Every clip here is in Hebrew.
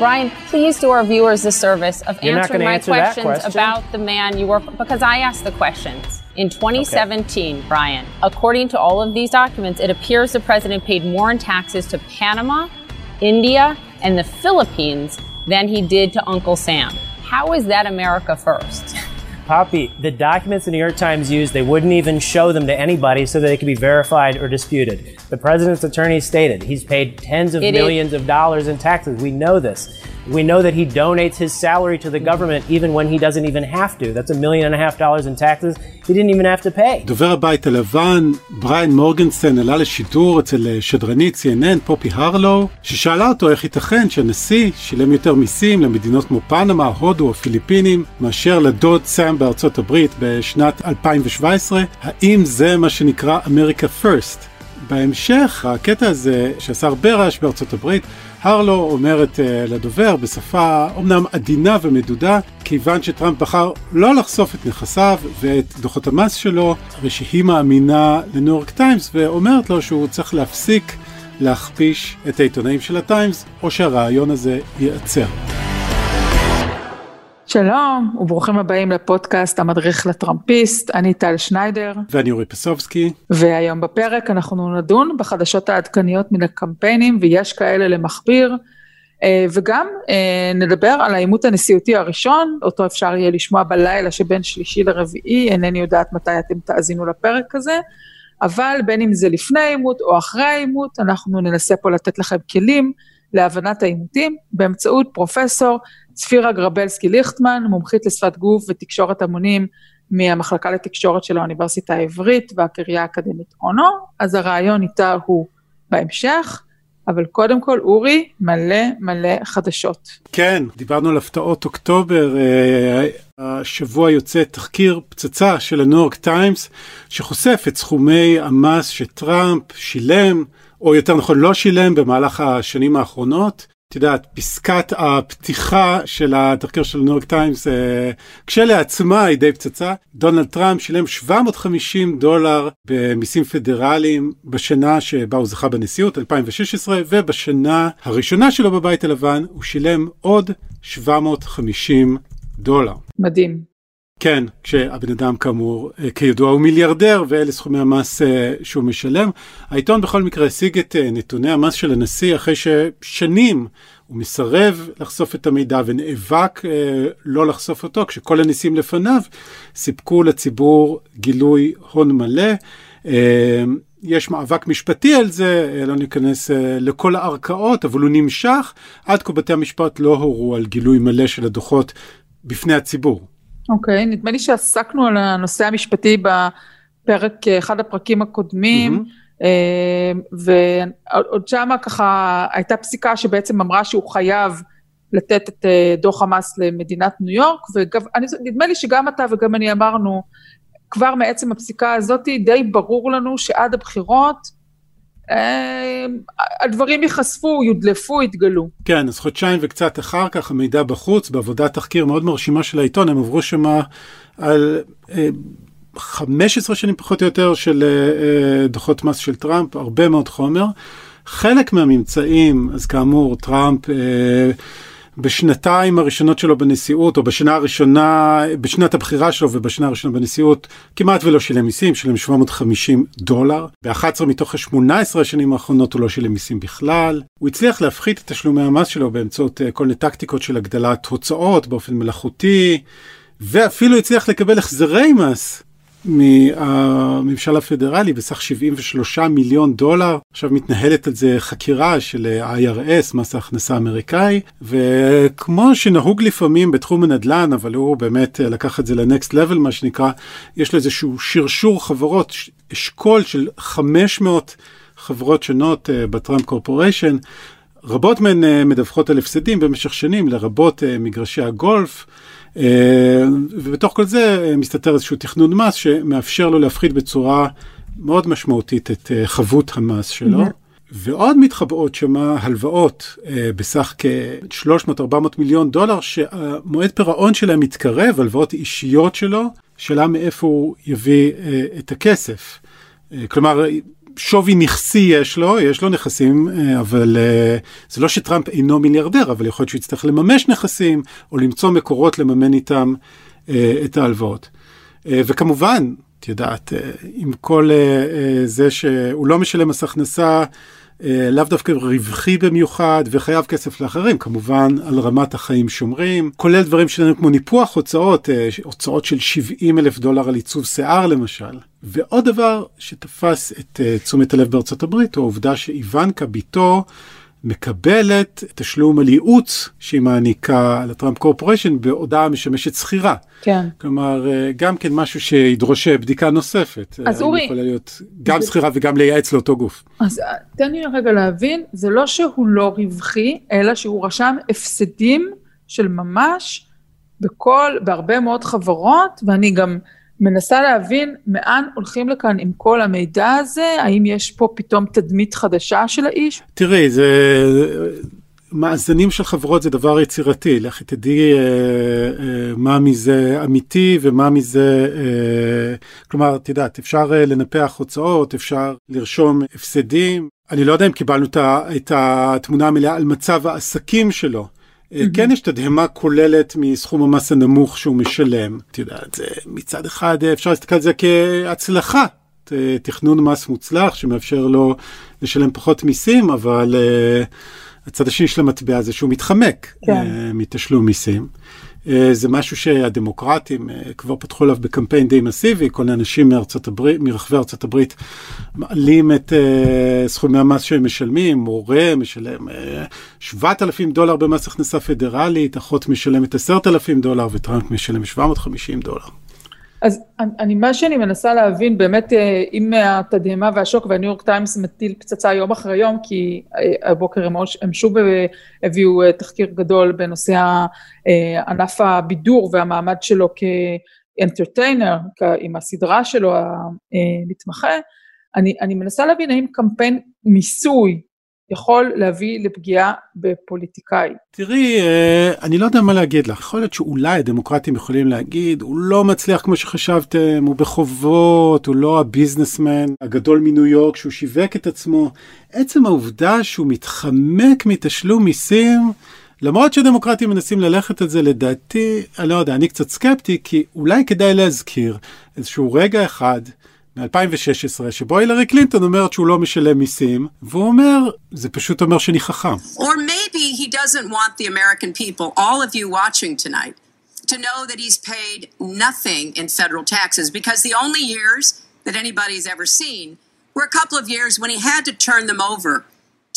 Brian, please do our viewers the service of You're answering my answer questions question? about the man you work because I asked the questions. In 2017, Brian, according to all of these documents, it appears the president paid more in taxes to Panama, India, and the Philippines than he did to Uncle Sam. How is that America first? Poppy, the documents the New York Times used, they wouldn't even show them to anybody so that they could be verified or disputed. The president's attorney stated he's paid tens of It is- millions of dollars in taxes. We know this. We know that he donates his salary to the government even when he doesn't even have to. That's a million and a half dollars in taxes he didn't even have to pay. דובר הבית הלבן, בריין מורגנסטיין, עלה לשידור אצל אה, שדרנית CNN, פופי הרלו, ששאלה אותו איך ייתכן שהנשיא שילם יותר מיסים למדינות כמו פנמה, הודו או פיליפינים, מאשר לדוד סאם בארצות הברית בשנת 2017, האם זה מה שנקרא אמריקה פרסט? בהמשך, הקטע הזה שעשה הרבה רעש בארצות הברית, הרלו אומרת אה, לדובר בשפה אומנם עדינה ומדודה, כיוון שטראמפ בחר לא לחשוף את נכסיו ואת דוחות המס שלו, הרי שהיא מאמינה לניו יורק טיימס ואומרת לו שהוא צריך להפסיק להכפיש את העיתונאים של הטיימס, או שהרעיון הזה ייעצר. שלום וברוכים הבאים לפודקאסט המדריך לטראמפיסט, אני טל שניידר, ואני אורי פסובסקי, והיום בפרק אנחנו נדון בחדשות העדכניות מן הקמפיינים, ויש כאלה למכביר, אה, וגם אה, נדבר על העימות הנשיאותי הראשון, אותו אפשר יהיה לשמוע בלילה שבין שלישי לרביעי, אינני יודעת מתי אתם תאזינו לפרק הזה, אבל בין אם זה לפני העימות או אחרי העימות, אנחנו ננסה פה לתת לכם כלים להבנת העימותים באמצעות פרופסור צפירה גרבלסקי ליכטמן, מומחית לשפת גוף ותקשורת המונים מהמחלקה לתקשורת של האוניברסיטה העברית והקריה האקדמית אונו, אז הרעיון איתה הוא בהמשך, אבל קודם כל אורי, מלא מלא חדשות. כן, דיברנו על הפתעות אוקטובר, אה, השבוע יוצא תחקיר פצצה של הניו יורק טיימס, שחושף את סכומי המס שטראמפ שילם, או יותר נכון לא שילם במהלך השנים האחרונות. את יודעת, פסקת הפתיחה של התחקיר של ניו יורק טיימס, אה, כשלעצמה היא די פצצה. דונלד טראמפ שילם 750 דולר במיסים פדרליים בשנה שבה הוא זכה בנשיאות, 2016, ובשנה הראשונה שלו בבית הלבן הוא שילם עוד 750 דולר. מדהים. כן, כשהבן אדם כאמור, אה, כידוע הוא מיליארדר ואלה סכומי המס אה, שהוא משלם. העיתון בכל מקרה השיג את אה, נתוני המס של הנשיא אחרי ששנים הוא מסרב לחשוף את המידע ונאבק לא לחשוף אותו, כשכל הנשיאים לפניו סיפקו לציבור גילוי הון מלא. יש מאבק משפטי על זה, לא ניכנס לכל הערכאות, אבל הוא נמשך. עד כה בתי המשפט לא הורו על גילוי מלא של הדוחות בפני הציבור. אוקיי, okay, נדמה לי שעסקנו על הנושא המשפטי בפרק, אחד הפרקים הקודמים, mm-hmm. ועוד שמה ככה הייתה פסיקה שבעצם אמרה שהוא חייב לתת את דוח המס למדינת ניו יורק, ונדמה לי שגם אתה וגם אני אמרנו, כבר מעצם הפסיקה הזאת די ברור לנו שעד הבחירות, הדברים ייחשפו, יודלפו, יתגלו. כן, אז חודשיים וקצת אחר כך המידע בחוץ, בעבודת תחקיר מאוד מרשימה של העיתון, הם עברו שמה על 15 שנים פחות או יותר של דוחות מס של טראמפ, הרבה מאוד חומר. חלק מהממצאים, אז כאמור, טראמפ בשנתיים הראשונות שלו בנשיאות, או בשנה הראשונה, בשנת הבחירה שלו ובשנה הראשונה בנשיאות, כמעט ולא שילם מיסים, שילם 750 דולר. ב-11 מתוך ה-18 השנים האחרונות הוא לא שילם מיסים בכלל. הוא הצליח להפחית את תשלומי המס שלו באמצעות כל מיני טקטיקות של הגדלת הוצאות באופן מלאכותי, ואפילו הצליח לקבל החזרי מס מהממשל הפדרלי בסך 73 מיליון דולר. עכשיו מתנהלת על זה חקירה של IRS, מס ההכנסה האמריקאי, וכמו שנהוג לפעמים בתחום הנדל"ן, אבל הוא באמת לקח את זה לנקסט לבל, מה שנקרא, יש לו איזשהו שרשור חברות, אשכול של 500 חברות שונות בטראמפ קורפוריישן. רבות מהן מדווחות על הפסדים במשך שנים, לרבות מגרשי הגולף. ובתוך כל זה מסתתר איזשהו תכנון מס שמאפשר לו להפחית בצורה מאוד משמעותית את חבות המס שלו. ועוד מתחבאות שמה הלוואות בסך כ-300-400 מיליון דולר שהמועד פירעון שלהם מתקרב, הלוואות אישיות שלו, שאלה מאיפה הוא יביא את הכסף. כלומר, שווי נכסי יש לו, יש לו נכסים, אה, אבל אה, זה לא שטראמפ אינו מיליארדר, אבל יכול להיות שהוא יצטרך לממש נכסים, או למצוא מקורות לממן איתם אה, את ההלוואות. וכמובן, את יודעת, עם כל זה שהוא לא משלם מס הכנסה, לאו דווקא רווחי במיוחד וחייב כסף לאחרים, כמובן על רמת החיים שומרים, כולל דברים שלנו כמו ניפוח הוצאות, הוצאות של 70 אלף דולר על עיצוב שיער למשל. ועוד דבר שתפס את uh, תשומת הלב בארצות הברית הוא העובדה שאיוונקה ביתו מקבלת תשלום על ייעוץ שהיא מעניקה לטראמפ קורפוריישן בהודעה משמשת שכירה. כן. כלומר, uh, גם כן משהו שידרוש אה, בדיקה נוספת. אז אורי... יכולה להיות גם שכירה וגם לייעץ לאותו גוף. אז תן לי רגע להבין, זה לא שהוא לא רווחי, אלא שהוא רשם הפסדים של ממש בכל, בהרבה מאוד חברות, ואני גם... מנסה להבין מאן הולכים לכאן עם כל המידע הזה, האם יש פה פתאום תדמית חדשה של האיש? תראי, זה... מאזנים של חברות זה דבר יצירתי, לכי תדעי אה, אה, מה מזה אמיתי ומה מזה, אה, כלומר, את יודעת, אפשר אה, לנפח הוצאות, אפשר לרשום הפסדים. אני לא יודע אם קיבלנו את התמונה המלאה על מצב העסקים שלו. Mm-hmm. כן יש תדהמה כוללת מסכום המס הנמוך שהוא משלם. את יודעת, זה מצד אחד אפשר להסתכל על זה כהצלחה. תכנון מס מוצלח שמאפשר לו לשלם פחות מיסים, אבל uh, הצד השני של המטבע זה שהוא מתחמק כן. uh, מתשלום מיסים. אה, זה משהו שהדמוקרטים אה, כבר פתחו עליו בקמפיין די מסיבי, כל האנשים מארצות הברית, מרחבי ארצות הברית מעלים את uh, סכומי המס שהם משלמים, מורה משלם uh, 7,000 דולר במס הכנסה פדרלית, אחות משלמת 10,000 דולר וטראמפ משלם 750 דולר. אז אני, מה שאני מנסה להבין, באמת עם התדהמה והשוק, והניו יורק טיימס מטיל פצצה יום אחרי יום, כי הבוקר הם, הם שוב הביאו תחקיר גדול בנושא ענף הבידור והמעמד שלו כ entertainer, עם הסדרה שלו המתמחה, אני, אני מנסה להבין האם קמפיין מיסוי יכול להביא לפגיעה בפוליטיקאי. תראי, אה, אני לא יודע מה להגיד לך. יכול להיות שאולי הדמוקרטים יכולים להגיד, הוא לא מצליח כמו שחשבתם, הוא בחובות, הוא לא ה businessman הגדול מניו יורק שהוא שיווק את עצמו. עצם העובדה שהוא מתחמק מתשלום מיסים, למרות שדמוקרטים מנסים ללכת על זה, לדעתי, אני לא יודע, אני קצת סקפטי, כי אולי כדאי להזכיר איזשהו רגע אחד מ-2016, שבו הילרי קלינטון אומרת שהוא לא משלם מיסים, והוא אומר, זה פשוט אומר שאני חכם. Or maybe he doesn't want the American people, all of you watching tonight, to know that he's paid nothing in federal taxes, because the only years that anybody's ever seen were a couple of years when he had to turn them over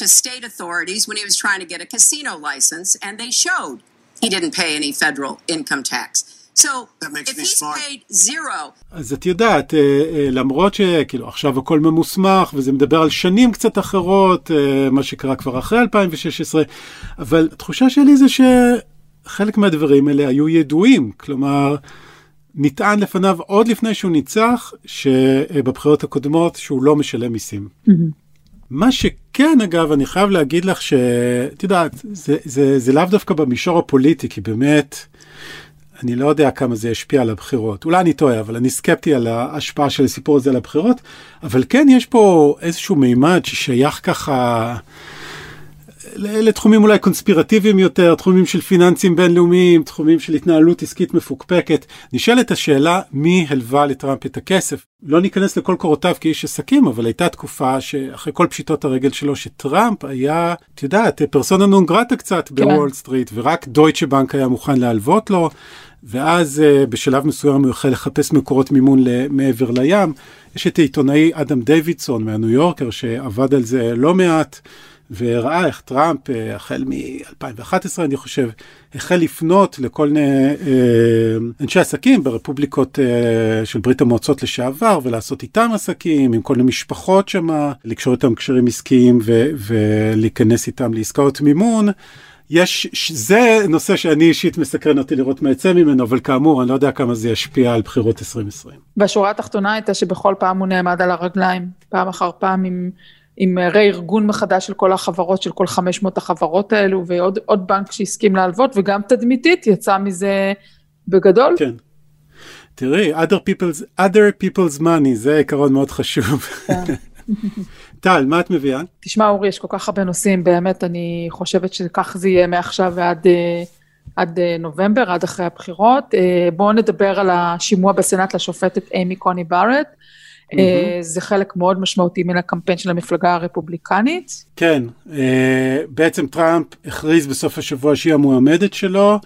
to state authorities when he was trying to get a casino license, and they showed he didn't pay any federal income tax. So, if he's paid zero... אז את יודעת, אה, אה, למרות שכאילו עכשיו הכל ממוסמך וזה מדבר על שנים קצת אחרות, אה, מה שקרה כבר אחרי 2016, אבל התחושה שלי זה שחלק מהדברים האלה היו ידועים, כלומר, נטען לפניו עוד לפני שהוא ניצח, שבבחירות הקודמות שהוא לא משלם מיסים. Mm-hmm. מה שכן, אגב, אני חייב להגיד לך שאת יודעת, זה, זה, זה לאו דווקא במישור הפוליטי, כי באמת, אני לא יודע כמה זה ישפיע על הבחירות. אולי אני טועה, אבל אני סקפטי על ההשפעה של הסיפור הזה על הבחירות. אבל כן, יש פה איזשהו מימד ששייך ככה לתחומים אולי קונספירטיביים יותר, תחומים של פיננסים בינלאומיים, תחומים של התנהלות עסקית מפוקפקת. נשאלת השאלה, מי הלווה לטראמפ את הכסף? לא ניכנס לכל קורותיו כאיש עסקים, אבל הייתה תקופה שאחרי כל פשיטות הרגל שלו, שטראמפ היה, את יודעת, פרסונה נון גרטה קצת כן. בוול סטריט, ורק דויטשה בנק היה מוכן להלוות לו. ואז אה, בשלב מסוים הוא החל לחפש מקורות מימון מעבר לים. יש את העיתונאי אדם דיווידסון מהניו יורקר שעבד על זה לא מעט. והראה איך טראמפ, אה, החל מ-2011 אני חושב, החל לפנות לכל מיני אה, אנשי עסקים ברפובליקות אה, של ברית המועצות לשעבר, ולעשות איתם עסקים, עם כל מיני משפחות שם, לקשור איתם קשרים עסקיים ו- ולהיכנס איתם לעסקאות מימון. יש, זה נושא שאני אישית מסקרן אותי לראות מה יצא ממנו, אבל כאמור, אני לא יודע כמה זה ישפיע על בחירות 2020. והשורה התחתונה הייתה שבכל פעם הוא נעמד על הרגליים, פעם אחר פעם עם, עם רה-ארגון מחדש של כל החברות, של כל 500 החברות האלו, ועוד בנק שהסכים להלוות, וגם תדמיתית יצא מזה בגדול. כן. תראי, other people's, other people's money, זה עיקרון מאוד חשוב. כן. טל, מה את מביאה? תשמע אורי, יש כל כך הרבה נושאים, באמת אני חושבת שכך זה יהיה מעכשיו ועד אה, עד אה, נובמבר, עד אחרי הבחירות. אה, בואו נדבר על השימוע בסנאט לשופטת אימי קוני בארט. Mm-hmm. זה חלק מאוד משמעותי מן הקמפיין של המפלגה הרפובליקנית. כן, בעצם טראמפ הכריז בסוף השבוע שהיא המועמדת שלו,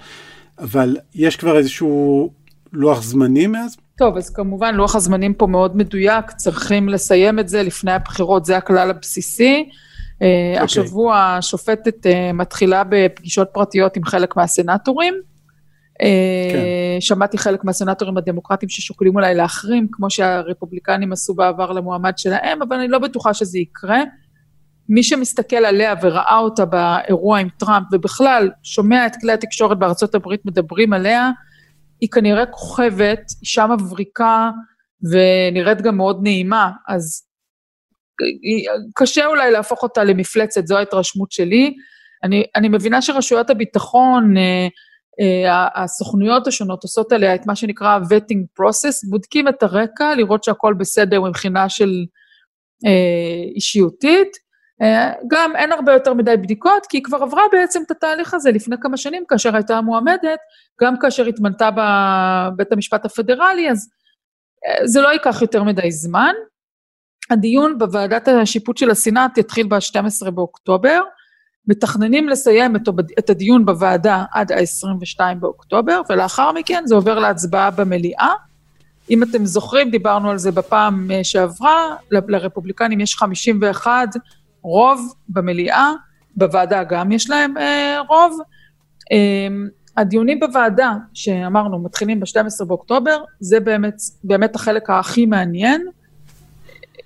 אבל יש כבר איזשהו לוח זמנים מאז? טוב, אז כמובן לוח הזמנים פה מאוד מדויק, צריכים לסיים את זה לפני הבחירות, זה הכלל הבסיסי. Okay. אה, אוקיי. השבוע השופטת אה, מתחילה בפגישות פרטיות עם חלק מהסנטורים. אה, כן. שמעתי חלק מהסנטורים הדמוקרטיים ששוקלים אולי להחרים, כמו שהרפובליקנים עשו בעבר למועמד שלהם, אבל אני לא בטוחה שזה יקרה. מי שמסתכל עליה וראה אותה באירוע עם טראמפ, ובכלל שומע את כלי התקשורת בארצות הברית מדברים עליה, היא כנראה כוכבת, אישה מבריקה ונראית גם מאוד נעימה, אז קשה אולי להפוך אותה למפלצת, זו ההתרשמות שלי. אני, אני מבינה שרשויות הביטחון, אה, אה, הסוכנויות השונות עושות עליה את מה שנקרא vetting process, בודקים את הרקע, לראות שהכל בסדר מבחינה של אה, אישיותית. אה, גם אין הרבה יותר מדי בדיקות, כי היא כבר עברה בעצם את התהליך הזה לפני כמה שנים, כאשר הייתה מועמדת, גם כאשר התמנתה בבית המשפט הפדרלי, אז אה, זה לא ייקח יותר מדי זמן. הדיון בוועדת השיפוט של הסנאט יתחיל ב-12 באוקטובר, מתכננים לסיים את הדיון בוועדה עד ה-22 באוקטובר, ולאחר מכן זה עובר להצבעה במליאה. אם אתם זוכרים, דיברנו על זה בפעם אה, שעברה, לרפובליקנים יש 51 רוב במליאה, בוועדה גם יש להם אה, רוב. אה, הדיונים בוועדה, שאמרנו, מתחילים ב-12 באוקטובר, זה באמת, באמת החלק הכי מעניין.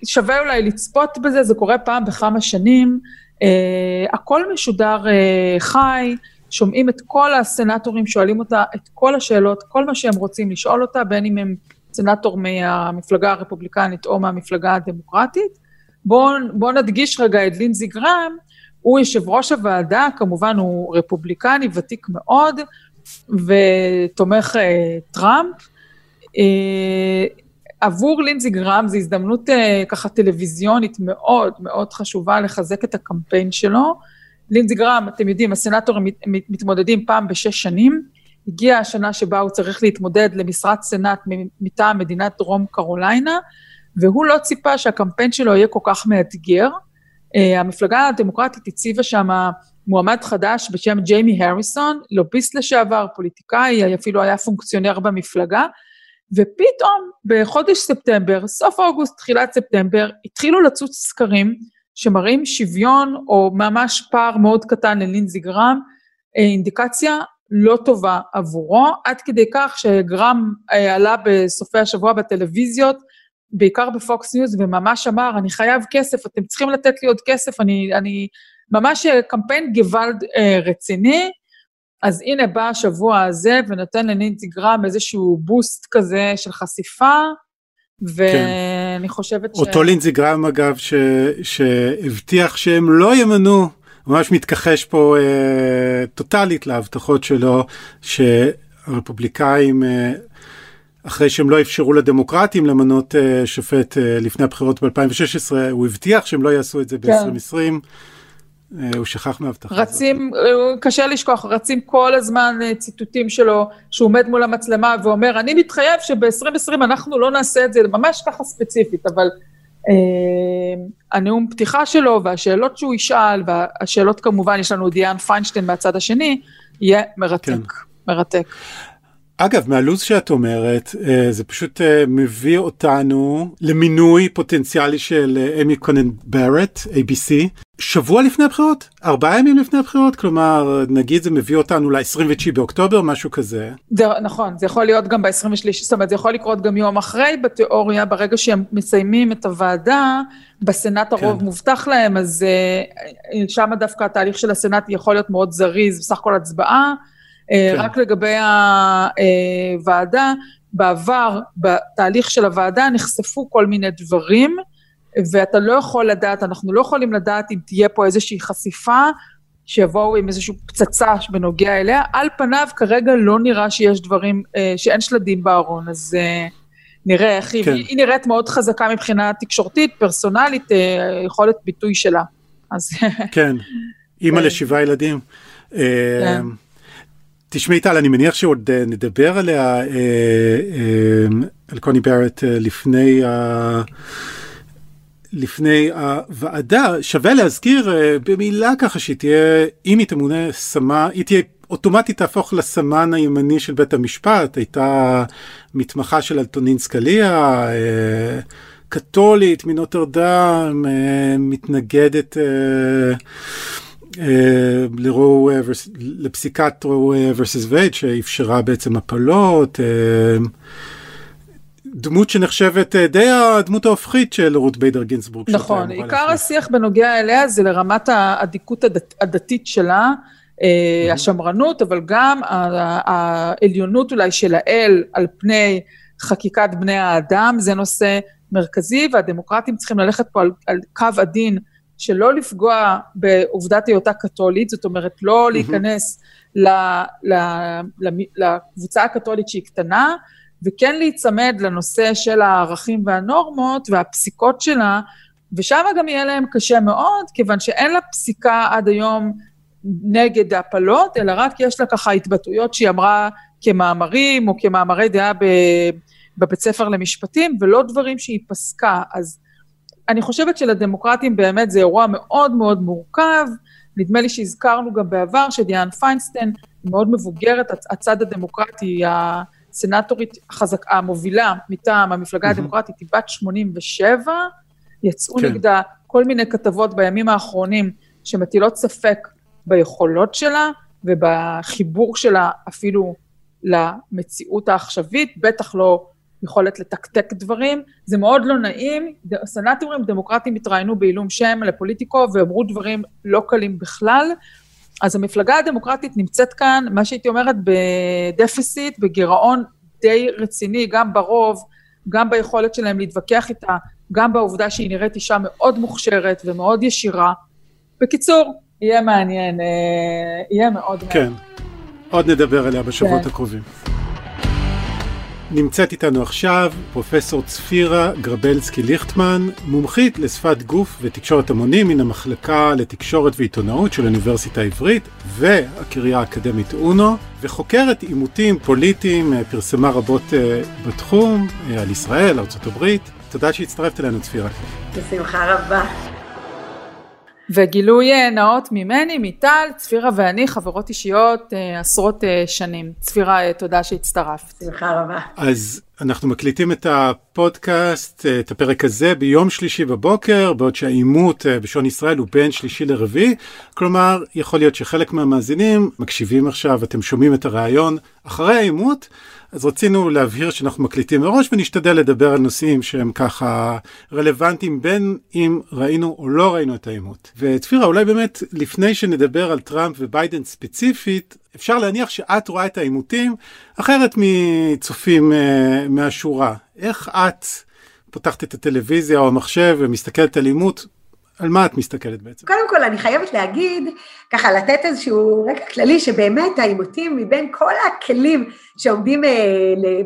שווה אולי לצפות בזה, זה קורה פעם בכמה שנים. אה, הכל משודר אה, חי, שומעים את כל הסנטורים, שואלים אותה את כל השאלות, כל מה שהם רוצים לשאול אותה, בין אם הם סנטור מהמפלגה הרפובליקנית או מהמפלגה הדמוקרטית. בואו בוא נדגיש רגע את לינזי גרם, הוא יושב ראש הוועדה, כמובן הוא רפובליקני ותיק מאוד, ותומך אה, טראמפ. אה, עבור לינזי גרם זו הזדמנות אה, ככה טלוויזיונית מאוד מאוד חשובה לחזק את הקמפיין שלו. לינזי גרם, אתם יודעים, הסנטורים מת, מתמודדים פעם בשש שנים. הגיעה השנה שבה הוא צריך להתמודד למשרת סנאט מטעם מדינת דרום קרוליינה, והוא לא ציפה שהקמפיין שלו יהיה כל כך מאתגר. Uh, המפלגה הדמוקרטית הציבה שם מועמד חדש בשם ג'יימי הריסון, לוביסט לשעבר, פוליטיקאי, אפילו היה פונקציונר במפלגה, ופתאום בחודש ספטמבר, סוף אוגוסט, תחילת ספטמבר, התחילו לצוץ סקרים שמראים שוויון או ממש פער מאוד קטן ללינזי גרם, אה, אינדיקציה לא טובה עבורו, עד כדי כך שגרהם אה, עלה בסופי השבוע בטלוויזיות, בעיקר בפוקס ניוז, וממש אמר, אני חייב כסף, אתם צריכים לתת לי עוד כסף, אני, אני ממש אה, קמפיין געוואלד אה, רציני. אז הנה בא השבוע הזה ונותן ללינדזי גרהם איזשהו בוסט כזה של חשיפה, ואני כן. חושבת ש... אותו לינדזי גרהם אגב, ש... שהבטיח שהם לא ימנו, ממש מתכחש פה אה, טוטאלית להבטחות שלו, שהרפובליקאים אה, אחרי שהם לא אפשרו לדמוקרטים למנות uh, שופט uh, לפני הבחירות ב-2016, הוא הבטיח שהם לא יעשו את זה ב-2020. כן. Uh, הוא שכח מהבטחה הזאת. רצים, קשה לשכוח, רצים כל הזמן ציטוטים שלו, שהוא עומד מול המצלמה ואומר, אני מתחייב שב-2020 אנחנו לא נעשה את זה, ממש ככה ספציפית, אבל uh, הנאום פתיחה שלו והשאלות שהוא ישאל, והשאלות כמובן, יש לנו דיאן פיינשטיין מהצד השני, יהיה מרתק, כן. מרתק. אגב, מהלו"ז שאת אומרת, אה, זה פשוט אה, מביא אותנו למינוי פוטנציאלי של אה, אמי קונן ברט, ABC, שבוע לפני הבחירות, ארבעה ימים לפני הבחירות, כלומר, נגיד זה מביא אותנו ל-29 באוקטובר, משהו כזה. זה נכון, זה יכול להיות גם ב-23, זאת אומרת, זה יכול לקרות גם יום אחרי בתיאוריה, ברגע שהם מסיימים את הוועדה, בסנאט הרוב כן. מובטח להם, אז שם דווקא התהליך של הסנאט יכול להיות מאוד זריז, בסך הכל הצבעה. אה, כן. רק לגבי הוועדה, בעבר, בתהליך של הוועדה, נחשפו כל מיני דברים, ואתה לא יכול לדעת, אנחנו לא יכולים לדעת אם תהיה פה איזושהי חשיפה, שיבואו עם איזושהי פצצה בנוגע אליה. על פניו, כרגע לא נראה שיש דברים, אה, שאין שלדים בארון, אז נראה איך היא, כן. היא נראית מאוד חזקה מבחינה תקשורתית, פרסונלית, אה, יכולת ביטוי שלה. אז כן, אימא כן. לשבעה ילדים. כן. תשמעי טל, אני מניח שעוד אה, נדבר עליה, אה, אה, על קוני ברט לפני ה... לפני הוועדה, שווה להזכיר במילה ככה שהיא תהיה, אם היא תמונה סמן, היא תהיה אוטומטית תהפוך לסמן הימני של בית המשפט, הייתה מתמחה של אלטונין סקליה, קתולית מנוטרדם, מתנגדת לרו, אה, ורס- לפסיקת רו ורסס וייד שאפשרה בעצם הפלות. אה, דמות שנחשבת אה, די הדמות ההופכית של רות ביידר גינסבורג. נכון, עיקר להחליף. השיח בנוגע אליה זה לרמת האדיקות הדת, הדתית שלה, השמרנות, אבל גם העליונות אולי של האל על פני חקיקת בני האדם, זה נושא מרכזי, והדמוקרטים צריכים ללכת פה על, על קו עדין שלא לפגוע בעובדת היותה קתולית, זאת אומרת, לא להיכנס ל, ל, ל, לקבוצה הקתולית שהיא קטנה, וכן להיצמד לנושא של הערכים והנורמות והפסיקות שלה, ושם גם יהיה להם קשה מאוד, כיוון שאין לה פסיקה עד היום נגד הפלות, אלא רק יש לה ככה התבטאויות שהיא אמרה כמאמרים או כמאמרי דעה ב, בבית ספר למשפטים, ולא דברים שהיא פסקה. אז אני חושבת שלדמוקרטים באמת זה אירוע מאוד מאוד מורכב. נדמה לי שהזכרנו גם בעבר שדיאן פיינסטיין היא מאוד מבוגרת, הצ- הצד הדמוקרטי, הסנטורית החזקה, המובילה מטעם המפלגה הדמוקרטית, היא בת 87, יצאו כן. נגדה כל מיני כתבות בימים האחרונים שמטילות ספק ביכולות שלה ובחיבור שלה אפילו למציאות העכשווית, בטח לא יכולת לתקתק דברים. זה מאוד לא נעים. סנטורים דמוקרטים התראיינו בעילום שם לפוליטיקו ואמרו דברים לא קלים בכלל. אז המפלגה הדמוקרטית נמצאת כאן, מה שהייתי אומרת, בדפיסיט, בגירעון די רציני, גם ברוב, גם ביכולת שלהם להתווכח איתה, גם בעובדה שהיא נראית אישה מאוד מוכשרת ומאוד ישירה. בקיצור, יהיה מעניין, אה, יהיה מאוד מעניין. כן, עוד נדבר עליה בשבועות כן. הקרובים. נמצאת איתנו עכשיו פרופסור צפירה גרבלסקי ליכטמן, מומחית לשפת גוף ותקשורת המונים מן המחלקה לתקשורת ועיתונאות של האוניברסיטה העברית והקריה האקדמית אונו, וחוקרת עימותים פוליטיים, אה, פרסמה רבות אה, בתחום, אה, על ישראל, הברית. תודה שהצטרפת אלינו צפירה. בשמחה רבה. וגילוי אה, נאות ממני, מטל, צפירה ואני חברות אישיות אה, עשרות אה, שנים. צפירה, תודה שהצטרפת. בשמחה רבה. אז אנחנו מקליטים את הפודקאסט, את הפרק הזה, ביום שלישי בבוקר, בעוד שהעימות בשעון ישראל הוא בין שלישי לרביעי. כלומר, יכול להיות שחלק מהמאזינים מקשיבים עכשיו, אתם שומעים את הראיון אחרי העימות, אז רצינו להבהיר שאנחנו מקליטים מראש ונשתדל לדבר על נושאים שהם ככה רלוונטיים בין אם ראינו או לא ראינו את העימות. וצפירה, אולי באמת לפני שנדבר על טראמפ וביידן ספציפית, אפשר להניח שאת רואה את העימותים אחרת מצופים uh, מהשורה. איך את פותחת את הטלוויזיה או המחשב ומסתכלת על עימות? על מה את מסתכלת בעצם? קודם כל, אני חייבת להגיד, ככה לתת איזשהו רקע כללי, שבאמת העימותים מבין כל הכלים שעומדים אה,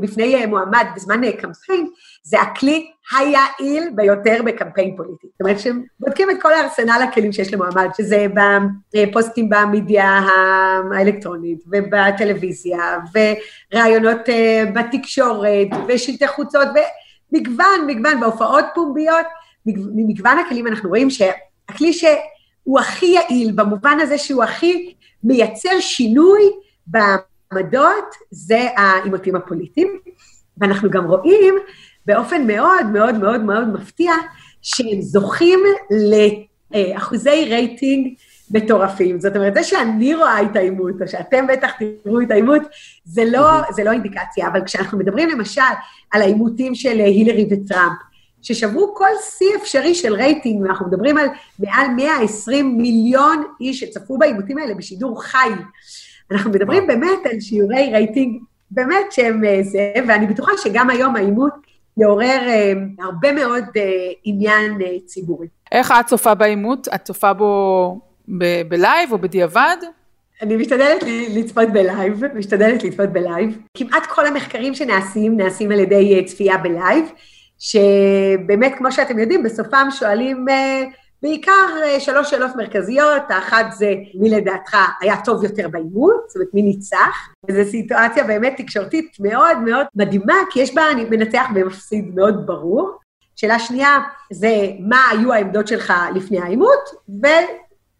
בפני אה, מועמד בזמן אה, קמפיין, זה הכלי היעיל ביותר בקמפיין פוליטי. זאת אומרת שבודקים את כל הארסנל הכלים שיש למועמד, שזה בפוסטים במדיה האלקטרונית ובטלוויזיה, וראיונות אה, בתקשורת, ושלטי חוצות, ומגוון, מגוון, בהופעות פומביות, ממגוון הכלים אנחנו רואים שהכלי שהוא הכי יעיל, במובן הזה שהוא הכי מייצר שינוי בעמדות, זה העימותים הפוליטיים. ואנחנו גם רואים באופן מאוד מאוד מאוד מאוד מפתיע, שהם זוכים לאחוזי רייטינג מטורפים. זאת אומרת, זה שאני רואה את העימות, או שאתם בטח תראו את העימות, זה לא, זה לא אינדיקציה, אבל כשאנחנו מדברים למשל על העימותים של הילרי וטראמפ, ששברו כל שיא אפשרי של רייטינג, ואנחנו מדברים על מעל 120 מיליון איש שצפו בעימותים האלה בשידור חי. אנחנו מדברים באמת על שיעורי רייטינג באמת שהם זה, ואני בטוחה שגם היום העימות יעורר אה, הרבה מאוד אה, עניין אה, ציבורי. איך את צופה בעימות? את צופה בו ב- ב live או בדיעבד? אני משתדלת לצפות ב live, משתדלת לצפות ב live. כמעט כל המחקרים שנעשים, נעשים על ידי צפייה ב live, שבאמת, כמו שאתם יודעים, בסופם שואלים בעיקר שלוש שאלות מרכזיות, האחת זה מי לדעתך היה טוב יותר בעימות, זאת אומרת מי ניצח, וזו סיטואציה באמת תקשורתית מאוד מאוד מדהימה, כי יש בה מנצח ומפסיד מאוד ברור. שאלה שנייה זה מה היו העמדות שלך לפני העימות,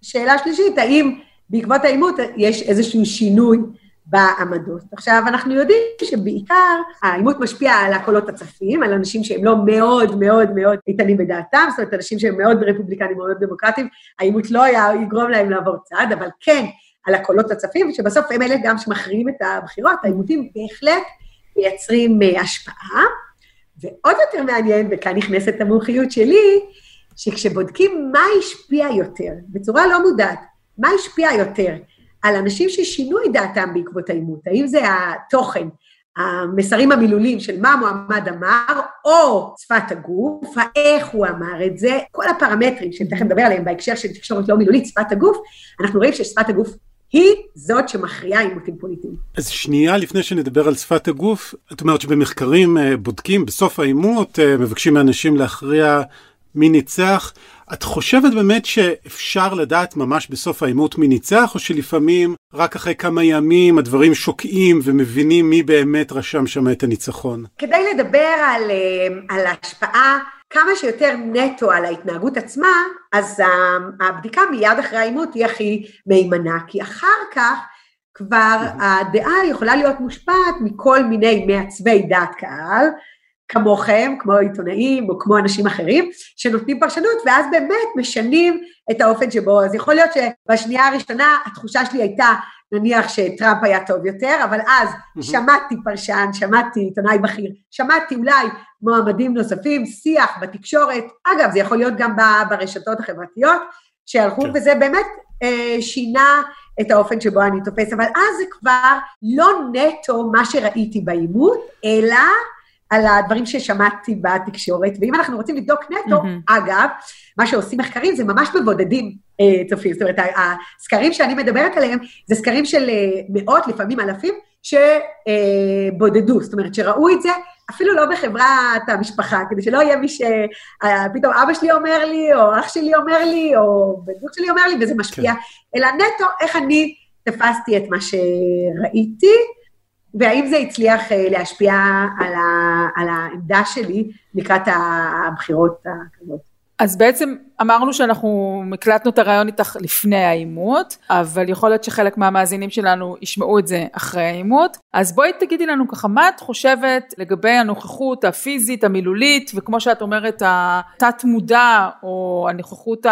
ושאלה שלישית, האם בעקבות העימות יש איזשהו שינוי בעמדות. עכשיו, אנחנו יודעים שבעיקר העימות משפיע על הקולות הצפים, על אנשים שהם לא מאוד מאוד מאוד איתנים בדעתם, זאת אומרת, אנשים שהם מאוד רפובליקנים, מאוד דמוקרטיים, העימות לא היה יגרום להם לעבור צעד, אבל כן על הקולות הצפים, שבסוף הם אלה גם שמכריעים את הבחירות, העימותים בהחלט מייצרים uh, השפעה. ועוד יותר מעניין, וכאן נכנסת המומחיות שלי, שכשבודקים מה השפיע יותר, בצורה לא מודעת, מה השפיע יותר על אנשים ששינו את דעתם בעקבות העימות, האם זה התוכן, המסרים המילוליים של מה המועמד אמר, או שפת הגוף, איך הוא אמר את זה, כל הפרמטרים שתכף נדבר עליהם בהקשר של תקשורת לא מילולית, שפת הגוף, אנחנו רואים ששפת הגוף היא זאת שמכריעה עימותים פוליטיים. אז שנייה לפני שנדבר על שפת הגוף, את אומרת שבמחקרים אה, בודקים בסוף העימות, אה, מבקשים מאנשים להכריע מי ניצח. את חושבת באמת שאפשר לדעת ממש בסוף העימות מי ניצח, או שלפעמים רק אחרי כמה ימים הדברים שוקעים ומבינים מי באמת רשם שם את הניצחון? כדי לדבר על, אה, על ההשפעה כמה שיותר נטו על ההתנהגות עצמה, אז הבדיקה מיד אחרי העימות היא הכי מהימנה, כי אחר כך כבר הדעה יכולה להיות מושפעת מכל מיני מעצבי דעת קהל, כמוכם, כמו עיתונאים או כמו אנשים אחרים, שנותנים פרשנות, ואז באמת משנים את האופן שבו, אז יכול להיות שבשנייה הראשונה התחושה שלי הייתה, נניח שטראמפ היה טוב יותר, אבל אז שמעתי פרשן, שמעתי עיתונאי בכיר, שמעתי אולי מועמדים נוספים, שיח בתקשורת, אגב, זה יכול להיות גם ברשתות החברתיות, שהלכו, כן. וזה באמת אה, שינה את האופן שבו אני תופס, אבל אז זה כבר לא נטו מה שראיתי בעימות, אלא על הדברים ששמעתי בתקשורת, ואם אנחנו רוצים לבדוק נטו, mm-hmm. אגב, מה שעושים מחקרים זה ממש מבודדים אה, צופים, זאת אומרת, הסקרים שאני מדברת עליהם זה סקרים של אה, מאות, לפעמים אלפים, שבודדו, זאת אומרת, שראו את זה אפילו לא בחברת המשפחה, כדי שלא יהיה מי שפתאום אבא שלי אומר לי, או אח שלי אומר לי, או בן זוג שלי אומר לי, וזה משפיע, כן. אלא נטו איך אני תפסתי את מה שראיתי, והאם זה הצליח אה, להשפיע על, ה, על העמדה שלי לקראת הבחירות הקרבות. אז בעצם אמרנו שאנחנו הקלטנו את הרעיון איתך לפני העימות, אבל יכול להיות שחלק מהמאזינים שלנו ישמעו את זה אחרי העימות. אז בואי תגידי לנו ככה, מה את חושבת לגבי הנוכחות הפיזית, המילולית, וכמו שאת אומרת, התת מודע, או הנוכחות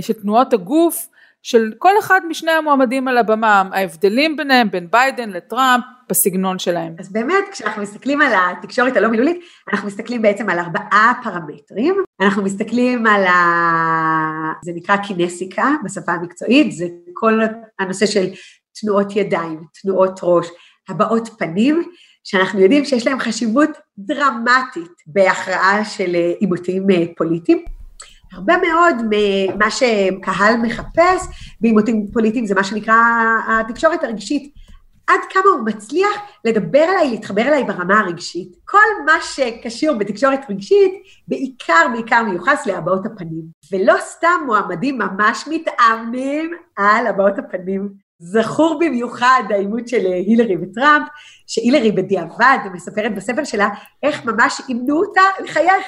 של תנועות הגוף, של כל אחד משני המועמדים על הבמה, ההבדלים ביניהם, בין ביידן לטראמפ, בסגנון שלהם. אז באמת, כשאנחנו מסתכלים על התקשורת הלא מילולית, אנחנו מסתכלים בעצם על ארבעה פרמטרים. אנחנו מסתכלים על ה... זה נקרא קינסיקה בשפה המקצועית, זה כל הנושא של תנועות ידיים, תנועות ראש, הבעות פנים, שאנחנו יודעים שיש להם חשיבות דרמטית בהכרעה של עימותים פוליטיים. הרבה מאוד ממה שקהל מחפש בעימותים פוליטיים זה מה שנקרא התקשורת הרגשית. עד כמה הוא מצליח לדבר אליי, להתחבר אליי ברמה הרגשית. כל מה שקשור בתקשורת רגשית, בעיקר בעיקר מיוחס להבעות הפנים. ולא סתם מועמדים ממש מתאמנים על הבעות הפנים. זכור במיוחד העימות של הילרי וטראמפ, שהילרי בדיעבד מספרת בספר שלה איך ממש אימנו אותה לחייך.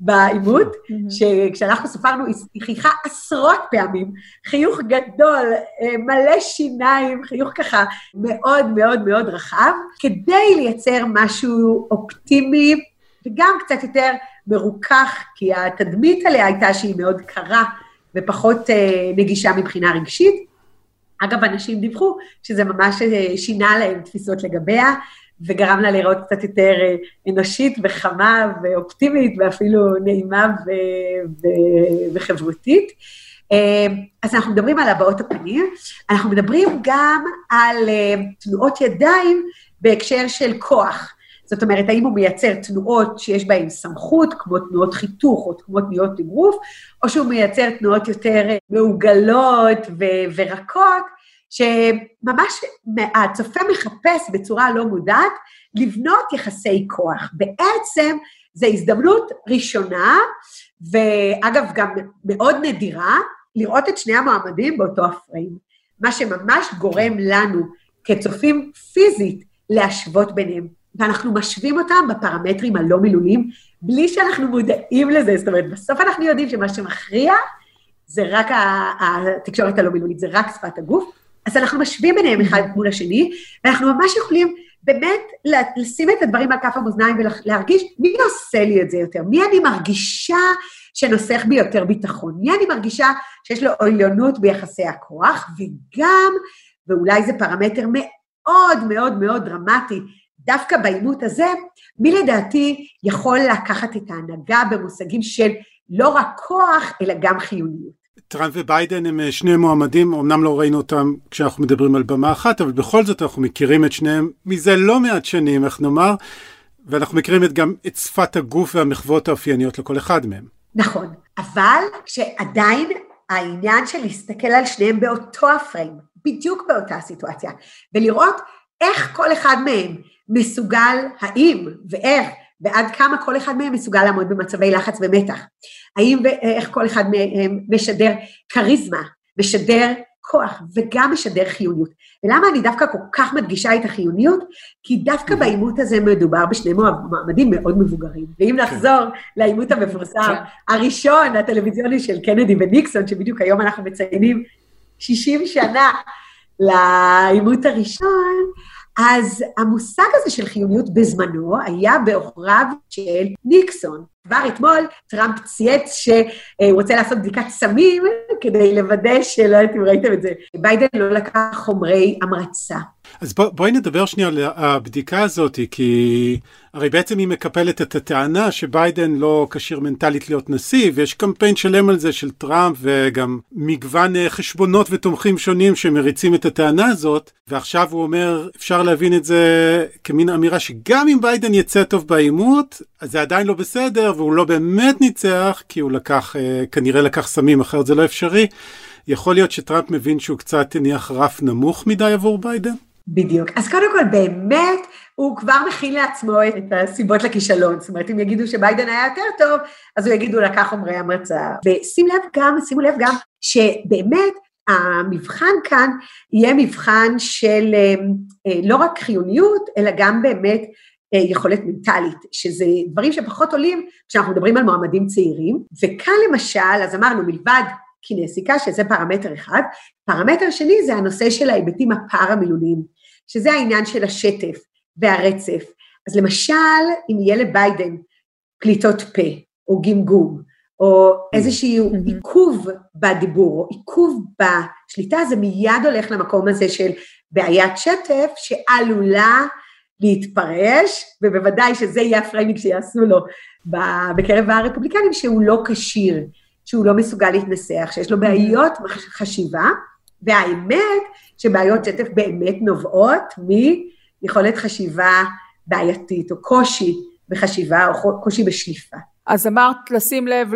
בעימות, שכשאנחנו ספרנו, היא חייכה עשרות פעמים, חיוך גדול, אה, מלא שיניים, חיוך ככה מאוד מאוד מאוד רחב, כדי לייצר משהו אופטימי וגם קצת יותר מרוכך, כי התדמית עליה הייתה שהיא מאוד קרה ופחות אה, נגישה מבחינה רגשית. אגב, אנשים דיווחו שזה ממש אה, שינה להם תפיסות לגביה, וגרם לה לראות קצת יותר אה, אנושית וחמה ואופטימית ואפילו נעימה ו- ו- וחברותית. אה, אז אנחנו מדברים על הבעות הפנים, אנחנו מדברים גם על אה, תנועות ידיים בהקשר של כוח. זאת אומרת, האם הוא מייצר תנועות שיש בהן סמכות, כמו תנועות חיתוך או כמו תנועות אגרוף, או שהוא מייצר תנועות יותר מעוגלות ו- ורכות, שממש הצופה מחפש בצורה לא מודעת לבנות יחסי כוח. בעצם זו הזדמנות ראשונה, ואגב גם מאוד נדירה, לראות את שני המועמדים באותו הפריים. מה שממש גורם לנו כצופים פיזית להשוות ביניהם. ואנחנו משווים אותם בפרמטרים הלא מילוליים, בלי שאנחנו מודעים לזה. זאת אומרת, בסוף אנחנו יודעים שמה שמכריע זה רק התקשורת הלא מילולית, זה רק שפת הגוף. אז אנחנו משווים ביניהם אחד מול השני, ואנחנו ממש יכולים באמת לשים את הדברים על כף המאזניים ולהרגיש מי עושה לי את זה יותר, מי אני מרגישה שנוסך בי יותר ביטחון, מי אני מרגישה שיש לו עליונות ביחסי הכוח, וגם, ואולי זה פרמטר מאוד מאוד מאוד דרמטי, דווקא בעימות הזה, מי לדעתי יכול לקחת את ההנהגה במושגים של לא רק כוח, אלא גם חיוניות. טראמפ וביידן הם אה, שני מועמדים, אמנם לא ראינו אותם כשאנחנו מדברים על במה אחת, אבל בכל זאת אנחנו מכירים את שניהם מזה לא מעט שנים, איך נאמר, ואנחנו מכירים את גם את שפת הגוף והמחוות האופייניות לכל אחד מהם. נכון, אבל שעדיין העניין של להסתכל על שניהם באותו הפריים, בדיוק באותה סיטואציה, ולראות איך כל אחד מהם מסוגל, האם ואיך ועד כמה כל אחד מהם מסוגל לעמוד במצבי לחץ ומתח. האם ואיך כל אחד מהם משדר כריזמה, משדר כוח וגם משדר חיוניות. ולמה אני דווקא כל כך מדגישה את החיוניות? כי דווקא בעימות הזה מדובר בשני מועמדים מאוד מבוגרים. ואם נחזור לעימות המפורסם, כן. הראשון, הטלוויזיוני של קנדי וניקסון, שבדיוק היום אנחנו מציינים 60 שנה לעימות הראשון, אז המושג הזה של חיוניות בזמנו היה בעוכריו של ניקסון. כבר אתמול טראמפ צייץ שהוא רוצה לעשות בדיקת סמים כדי לוודא שלא יודעת אם ראיתם את זה. ביידן לא לקח חומרי המרצה. אז בוא, בואי נדבר שנייה על הבדיקה הזאת, כי הרי בעצם היא מקפלת את הטענה שביידן לא כשיר מנטלית להיות נשיא, ויש קמפיין שלם על זה של טראמפ, וגם מגוון אה, חשבונות ותומכים שונים שמריצים את הטענה הזאת, ועכשיו הוא אומר, אפשר להבין את זה כמין אמירה שגם אם ביידן יצא טוב בעימות, אז זה עדיין לא בסדר, והוא לא באמת ניצח, כי הוא לקח, אה, כנראה לקח סמים, אחרת זה לא אפשרי. יכול להיות שטראמפ מבין שהוא קצת הניח רף נמוך מדי עבור ביידן? בדיוק. אז קודם כל, באמת, הוא כבר מכין לעצמו את הסיבות לכישלון. זאת אומרת, אם יגידו שביידן היה יותר טוב, אז הוא יגיד, הוא לקח חומרי המרצה. ושים לב גם, שימו לב גם, שבאמת, המבחן כאן יהיה מבחן של אה, אה, לא רק חיוניות, אלא גם באמת אה, יכולת מנטלית, שזה דברים שפחות עולים כשאנחנו מדברים על מועמדים צעירים. וכאן למשל, אז אמרנו, מלבד קינסיקה, שזה פרמטר אחד, פרמטר שני זה הנושא של ההיבטים הפארה-מילוליים. שזה העניין של השטף והרצף. אז למשל, אם יהיה לביידן פליטות פה, או גמגום, או איזשהו mm-hmm. עיכוב בדיבור, או עיכוב בשליטה, זה מיד הולך למקום הזה של בעיית שטף שעלולה להתפרש, ובוודאי שזה יהיה ה framing שיעשו לו בקרב הרפובליקנים, שהוא לא כשיר, שהוא לא מסוגל להתנסח, שיש לו בעיות חשיבה, והאמת שבעיות שטף באמת נובעות מיכולת חשיבה בעייתית, או קושי בחשיבה, או קושי בשליפה. אז אמרת לשים לב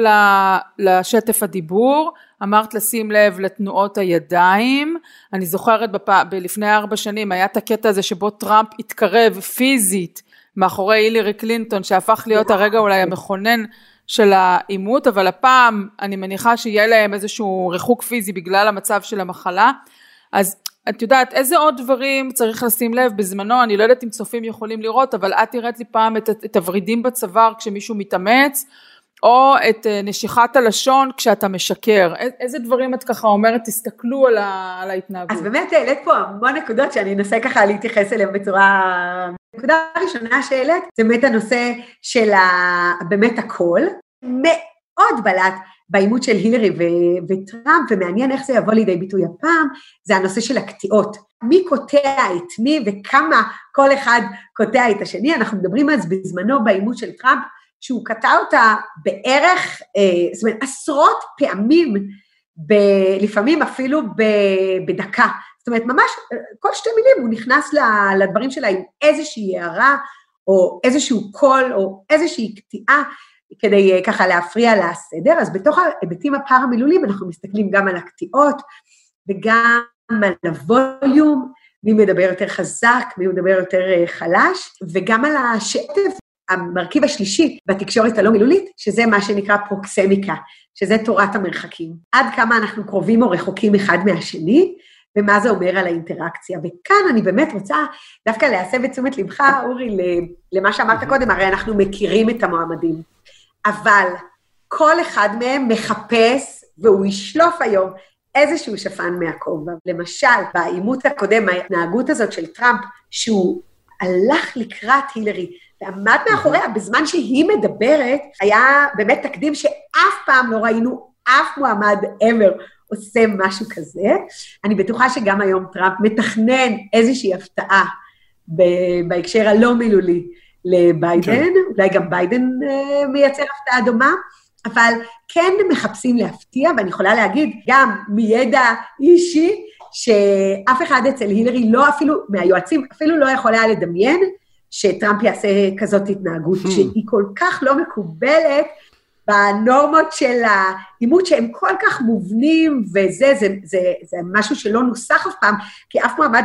לשטף הדיבור, אמרת לשים לב לתנועות הידיים, אני זוכרת בפ... לפני ארבע שנים היה את הקטע הזה שבו טראמפ התקרב פיזית מאחורי הילרי קלינטון שהפך להיות הרגע אולי המכונן של העימות, אבל הפעם אני מניחה שיהיה להם איזשהו ריחוק פיזי בגלל המצב של המחלה. אז את יודעת איזה עוד דברים צריך לשים לב בזמנו, אני לא יודעת אם צופים יכולים לראות, אבל את הראית לי פעם את, את הוורידים בצוואר כשמישהו מתאמץ, או את אה, נשיכת הלשון כשאתה משקר. איזה דברים את ככה אומרת, תסתכלו על, ה, על ההתנהגות. אז באמת העלית פה המון נקודות שאני אנסה ככה להתייחס אליהן בצורה... הנקודה הראשונה שהעלית זה באמת הנושא של ה... באמת הקול. מאוד בלט בעימות של הילרי ו- וטראמפ, ומעניין איך זה יבוא לידי ביטוי הפעם, זה הנושא של הקטיעות. מי קוטע את מי וכמה כל אחד קוטע את השני. אנחנו מדברים אז בזמנו בעימות של טראמפ, שהוא קטע אותה בערך, אה, זאת אומרת, עשרות פעמים, ב- לפעמים אפילו ב- בדקה. זאת אומרת, ממש כל שתי מילים הוא נכנס לדברים שלה עם איזושהי הערה, או איזשהו קול, או איזושהי קטיעה, כדי אה, ככה להפריע לסדר, אז בתוך ההיבטים הפארה-מילוליים אנחנו מסתכלים גם על הקטיעות וגם על הווליום, מי מדבר יותר חזק, מי מדבר יותר אה, חלש, וגם על השטף, המרכיב השלישי בתקשורת הלא מילולית, שזה מה שנקרא פרוקסמיקה, שזה תורת המרחקים. עד כמה אנחנו קרובים או רחוקים אחד מהשני, ומה זה אומר על האינטראקציה. וכאן אני באמת רוצה דווקא להסב את תשומת לבך, אורי, למה שאמרת קודם, הרי אנחנו מכירים את המועמדים, אבל כל אחד מהם מחפש, והוא ישלוף היום איזשהו שפן מהכובע. למשל, בעימות הקודם, ההתנהגות הזאת של טראמפ, שהוא הלך לקראת הילרי ועמד מאחוריה בזמן שהיא מדברת, היה באמת תקדים שאף פעם לא ראינו אף מועמד ever עושה משהו כזה. אני בטוחה שגם היום טראמפ מתכנן איזושהי הפתעה בהקשר הלא מילולי לביידן, כן. אולי גם ביידן uh, מייצר הפתעה דומה, אבל כן מחפשים להפתיע, ואני יכולה להגיד גם מידע אישי, שאף אחד אצל הילרי, לא אפילו, מהיועצים, אפילו לא יכול היה לדמיין שטראמפ יעשה כזאת התנהגות, hmm. שהיא כל כך לא מקובלת בנורמות של העימות שהם כל כך מובנים, וזה זה, זה, זה, משהו שלא נוסח אף פעם, כי אף מועמד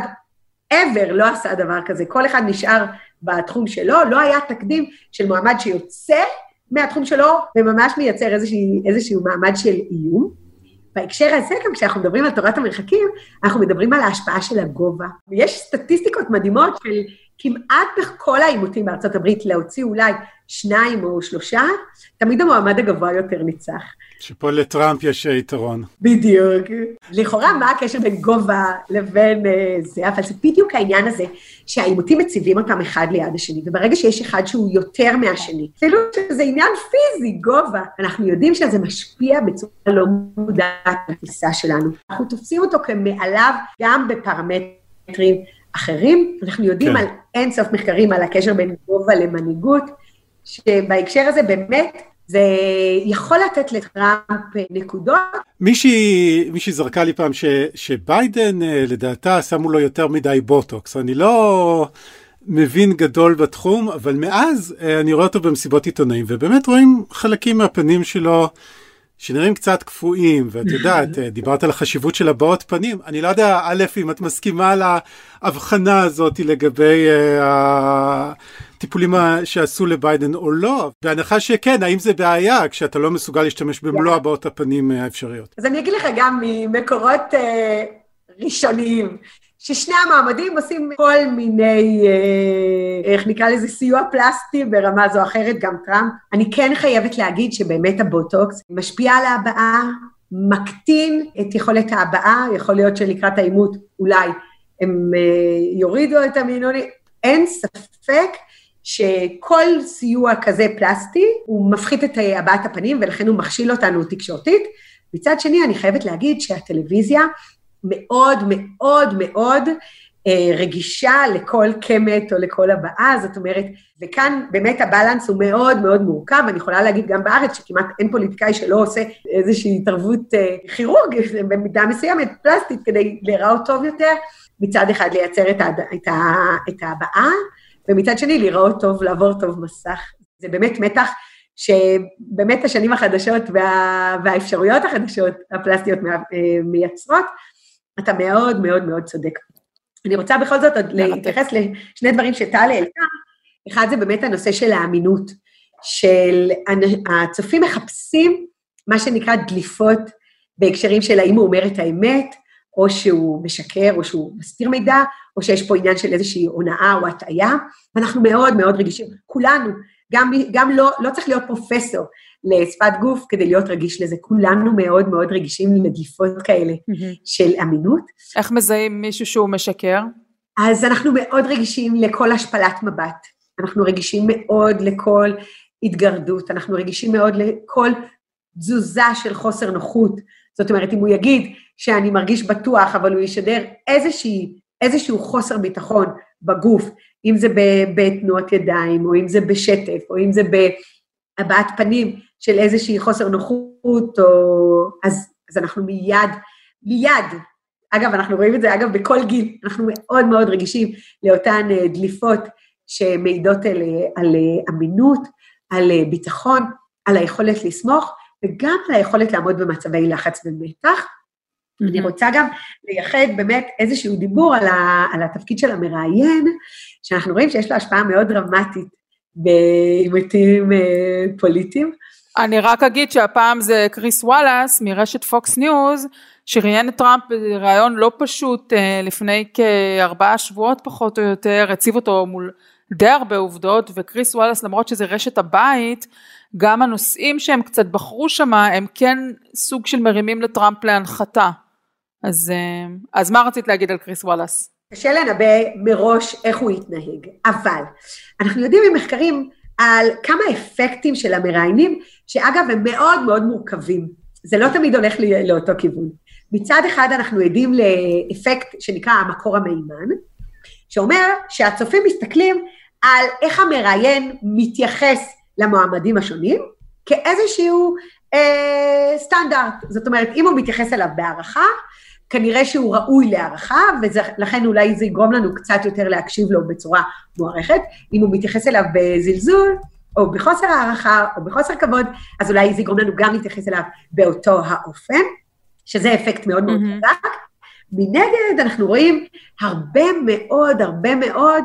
ever לא עשה דבר כזה, כל אחד נשאר בתחום שלו, לא היה תקדים של מועמד שיוצא מהתחום שלו וממש מייצר איזשהו, איזשהו מעמד של איום. בהקשר הזה, גם כשאנחנו מדברים על תורת המרחקים, אנחנו מדברים על ההשפעה של הגובה. ויש סטטיסטיקות מדהימות של כמעט בכל העימותים בארצות הברית להוציא אולי שניים או שלושה, תמיד המועמד הגבוה יותר ניצח. שפה לטראמפ יש יתרון. בדיוק. לכאורה, מה הקשר בין גובה לבין uh, זה, אבל זה בדיוק העניין הזה, שהעימותים מציבים אותם אחד ליד השני, וברגע שיש אחד שהוא יותר מהשני, אפילו שזה עניין פיזי, גובה, אנחנו יודעים שזה משפיע בצורה לא מודעת על התפיסה שלנו. אנחנו תופסים אותו כמעליו גם בפרמטרים אחרים. אנחנו יודעים כן. על אין סוף מחקרים על הקשר בין גובה למנהיגות, שבהקשר הזה באמת זה יכול לתת לטראמפ נקודות. מישהי, מישהי זרקה לי פעם ש, שביידן אה, לדעתה שמו לו יותר מדי בוטוקס. אני לא מבין גדול בתחום, אבל מאז אה, אני רואה אותו במסיבות עיתונאים, ובאמת רואים חלקים מהפנים שלו. שנראים קצת קפואים, ואת יודעת, אה, דיברת על החשיבות של הבעות פנים. אני לא יודע, א', אם את מסכימה להבחנה הזאת לגבי uh, הטיפולים שעשו לביידן או לא, בהנחה שכן, האם זה בעיה כשאתה לא מסוגל להשתמש במלוא הבעות הפנים האפשריות? אז אני אגיד לך גם ממקורות uh, ראשוניים. ששני המעמדים עושים כל מיני, אה, איך נקרא לזה, סיוע פלסטי ברמה זו או אחרת, גם טראמפ. אני כן חייבת להגיד שבאמת הבוטוקס משפיע על ההבעה, מקטין את יכולת ההבעה, יכול להיות שלקראת העימות אולי הם אה, יורידו את המינונים. אין ספק שכל סיוע כזה פלסטי, הוא מפחית את הבעת הפנים ולכן הוא מכשיל אותנו תקשורתית. מצד שני, אני חייבת להגיד שהטלוויזיה מאוד מאוד מאוד אה, רגישה לכל קמת או לכל הבאה, זאת אומרת, וכאן באמת הבלנס הוא מאוד מאוד מורכב, אני יכולה להגיד גם בארץ שכמעט אין פוליטיקאי שלא עושה איזושהי התערבות אה, כירורג במידה מסוימת, פלסטית, כדי להיראות טוב יותר, מצד אחד לייצר את, ההד... את, ה... את ההבעה, ומצד שני להיראות טוב, לעבור טוב מסך. זה באמת מתח שבאמת השנים החדשות וה... והאפשרויות החדשות הפלסטיות אה, מייצרות, אתה מאוד מאוד מאוד צודק. אני רוצה בכל זאת עוד להתייחס לשני דברים שטל העלתה. אחד זה באמת הנושא של האמינות, של הצופים מחפשים מה שנקרא דליפות בהקשרים של האם הוא אומר את האמת, או שהוא משקר, או שהוא מסתיר מידע, או שיש פה עניין של איזושהי הונאה או הטעיה, ואנחנו מאוד מאוד רגישים, כולנו, גם, גם לא, לא צריך להיות פרופסור לשפת גוף כדי להיות רגיש לזה. כולנו מאוד מאוד רגישים לדליפות כאלה mm-hmm. של אמינות. איך מזהים מישהו שהוא משקר? אז אנחנו מאוד רגישים לכל השפלת מבט. אנחנו רגישים מאוד לכל התגרדות, אנחנו רגישים מאוד לכל תזוזה של חוסר נוחות. זאת אומרת, אם הוא יגיד שאני מרגיש בטוח, אבל הוא ישדר איזושהי, איזשהו חוסר ביטחון בגוף, אם זה בתנועות ידיים, או אם זה בשטף, או אם זה בהבעת פנים, של איזושהי חוסר נוחות, או... אז, אז אנחנו מיד, מיד, אגב, אנחנו רואים את זה, אגב, בכל גיל, אנחנו מאוד מאוד רגישים לאותן אה, דליפות שמעידות על, על אמינות, על ביטחון, על היכולת לסמוך, וגם על היכולת לעמוד במצבי לחץ ומתח. Mm-hmm. אני רוצה גם לייחד באמת איזשהו דיבור על, ה, על התפקיד של המראיין, שאנחנו רואים שיש לו השפעה מאוד דרמטית בעימותים אה, פוליטיים. אני רק אגיד שהפעם זה קריס וואלאס מרשת פוקס ניוז, שראיין את טראמפ בריאיון לא פשוט אה, לפני כארבעה שבועות פחות או יותר, הציב אותו מול די הרבה עובדות, וקריס וואלאס למרות שזה רשת הבית, גם הנושאים שהם קצת בחרו שם הם כן סוג של מרימים לטראמפ להנחתה. אז, אה, אז מה רצית להגיד על קריס וואלאס? קשה לנבא מראש איך הוא יתנהג, אבל אנחנו יודעים ממחקרים על כמה אפקטים של המראיינים, שאגב הם מאוד מאוד מורכבים. זה לא תמיד הולך לאותו כיוון. מצד אחד אנחנו עדים לאפקט שנקרא המקור המהימן, שאומר שהצופים מסתכלים על איך המראיין מתייחס למועמדים השונים כאיזשהו אה, סטנדרט. זאת אומרת, אם הוא מתייחס אליו בהערכה, כנראה שהוא ראוי להערכה, ולכן אולי זה יגרום לנו קצת יותר להקשיב לו בצורה מוערכת. אם הוא מתייחס אליו בזלזול, או בחוסר הערכה, או בחוסר כבוד, אז אולי זה יגרום לנו גם להתייחס אליו באותו האופן, שזה אפקט מאוד מאוד mm-hmm. חזק. מנגד, אנחנו רואים הרבה מאוד, הרבה מאוד,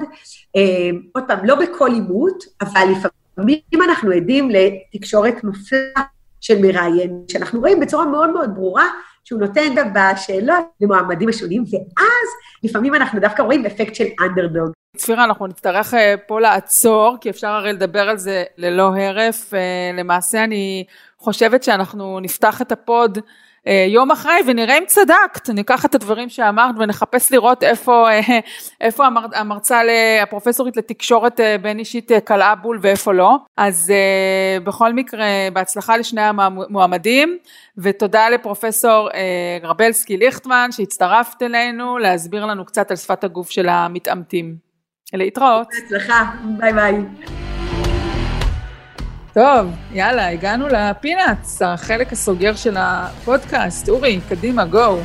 אה, עוד פעם, לא בכל עימות, אבל לפעמים אנחנו עדים לתקשורת מפלה של מראיין, שאנחנו רואים בצורה מאוד מאוד ברורה שהוא נותן בשאלות למועמדים השונים, ואז לפעמים אנחנו דווקא רואים אפקט של אנדרדוג. צפירה, אנחנו נצטרך אה, פה לעצור, כי אפשר הרי לדבר על זה ללא הרף. אה, למעשה אני חושבת שאנחנו נפתח את הפוד יום אחרי ונראה אם צדקת, ניקח את הדברים שאמרת ונחפש לראות איפה, איפה המר, המרצה, הפרופסורית לתקשורת בין אישית קלעה בול ואיפה לא. אז בכל מקרה, בהצלחה לשני המועמדים, ותודה לפרופסור גרבלסקי ליכטמן שהצטרפת אלינו להסביר לנו קצת על שפת הגוף של המתעמתים. להתראות. בהצלחה, ביי ביי. טוב, יאללה, הגענו ל peanuts, החלק הסוגר של הפודקאסט. אורי, קדימה, go.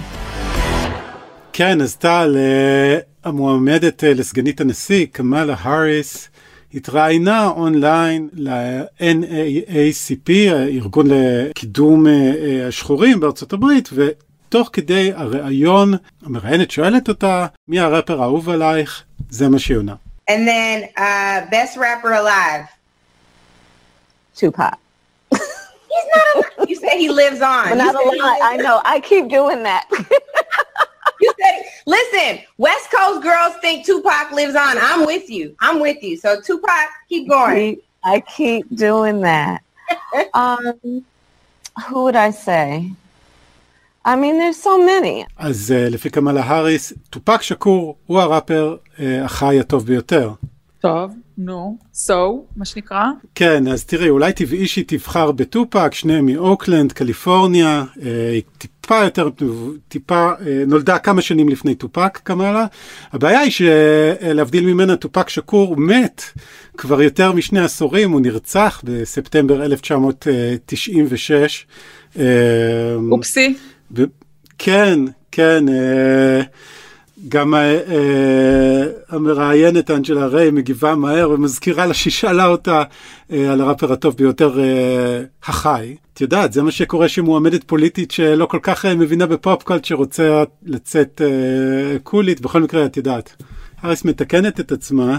כן, אז טל, אה, המועמדת אה, לסגנית הנשיא, קמאלה האריס, התראיינה אונליין ל-NAACP, הארגון לקידום אה, השחורים בארצות הברית, ותוך כדי הראיון, המראיינת שואלת אותה, מי הראפר האהוב עלייך? זה מה שהיא עונה. And then uh, best rapper alive. Tupac. He's not alive. You said he lives on. But not alive. I know. I keep doing that. you said, listen, West Coast girls think Tupac lives on. I'm with you. I'm with you. So Tupac, keep going. I keep doing that. um, who would I say? I mean, there's so many. אז uh, לפי קמאלה האריס, טופק שקור הוא הראפר uh, החי הטוב ביותר. טוב, נו, so, מה שנקרא? כן, אז תראי, אולי טבעי שהיא תבחר בטופק, שניהם מאוקלנד, קליפורניה, אה, היא טיפה יותר, טיפה, אה, נולדה כמה שנים לפני טופק, קמאלה. הבעיה היא שלהבדיל ממנה, טופק שקור מת כבר יותר משני עשורים, הוא נרצח בספטמבר 1996. אופסי. כן, כן, אה, גם אה, אה, המראיינת אנג'לה ריי מגיבה מהר ומזכירה לה שהיא שאלה אותה על הראפר הטוב ביותר החי. את יודעת, זה מה שקורה שמועמדת פוליטית שלא כל כך מבינה בפופקולט שרוצה לצאת קולית, בכל מקרה, את יודעת, האריס מתקנת את עצמה.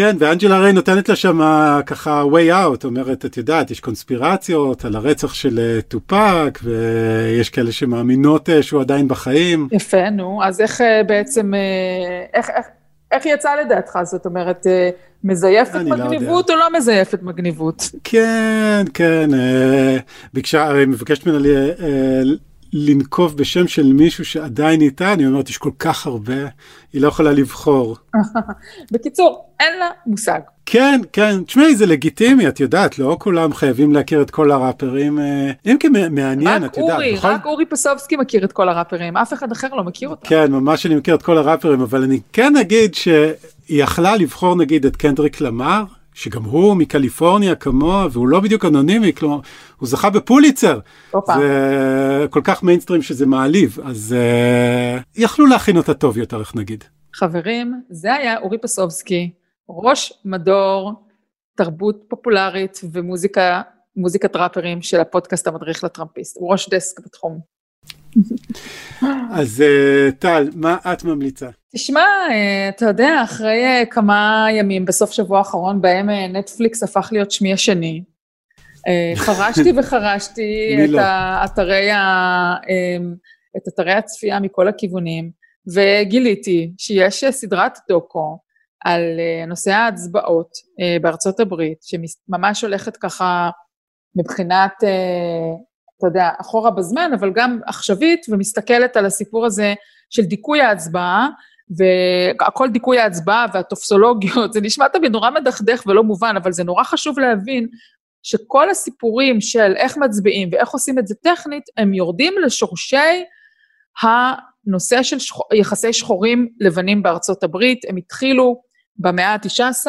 כן, ואנג'לה ריי נותנת לה שם ככה way out, אומרת, את יודעת, יש קונספירציות על הרצח של אה, טופק, ויש כאלה שמאמינות אה, שהוא עדיין בחיים. יפה, נו, אז איך אה, בעצם, איך, איך, איך יצא לדעתך? זאת אומרת, מזייפת לא מגניבות לא או לא מזייפת מגניבות? כן, כן, ביקשה, מבקשת ממנה לנקוב בשם של מישהו שעדיין איתה, אני אומרת, יש כל כך הרבה, היא לא יכולה לבחור. בקיצור, אין לה מושג. כן, כן, תשמעי, זה לגיטימי, את יודעת, לא כולם חייבים להכיר את כל הראפרים, אה, אם כי מעניין, את יודעת. רק אורי, בכל... רק אורי פסובסקי מכיר את כל הראפרים, אף אחד אחר לא מכיר אותם. כן, ממש אני מכיר את כל הראפרים, אבל אני כן אגיד שהיא יכלה לבחור נגיד את קנדריק למר, שגם הוא מקליפורניה כמוה, והוא לא בדיוק אנונימי, כלומר, הוא זכה בפוליצר. אופה. זה כל כך מיינסטרים שזה מעליב, אז uh, יכלו להכין אותה טוב יותר, איך נגיד. חברים, זה היה אורי פסובסקי, ראש מדור תרבות פופולרית ומוזיקה מוזיקת ראפרים של הפודקאסט המדריך לטראמפיסט, הוא ראש דסק בתחום. אז אה, טל, מה את ממליצה? תשמע, אה, אתה יודע, אחרי אה, כמה ימים בסוף שבוע האחרון בהם נטפליקס הפך להיות שמי השני, חרשתי וחרשתי את, לא? האתרי ה... את אתרי הצפייה מכל הכיוונים, וגיליתי שיש סדרת דוקו על נושא ההצבעות בארצות הברית, שממש הולכת ככה מבחינת אתה יודע, אחורה בזמן, אבל גם עכשווית, ומסתכלת על הסיפור הזה של דיכוי ההצבעה, והכל דיכוי ההצבעה והטופסולוגיות, זה נשמע תמיד נורא מדכדך ולא מובן, אבל זה נורא חשוב להבין שכל הסיפורים של איך מצביעים ואיך עושים את זה טכנית, הם יורדים לשורשי הנושא של שח... יחסי שחורים לבנים בארצות הברית, הם התחילו במאה ה-19,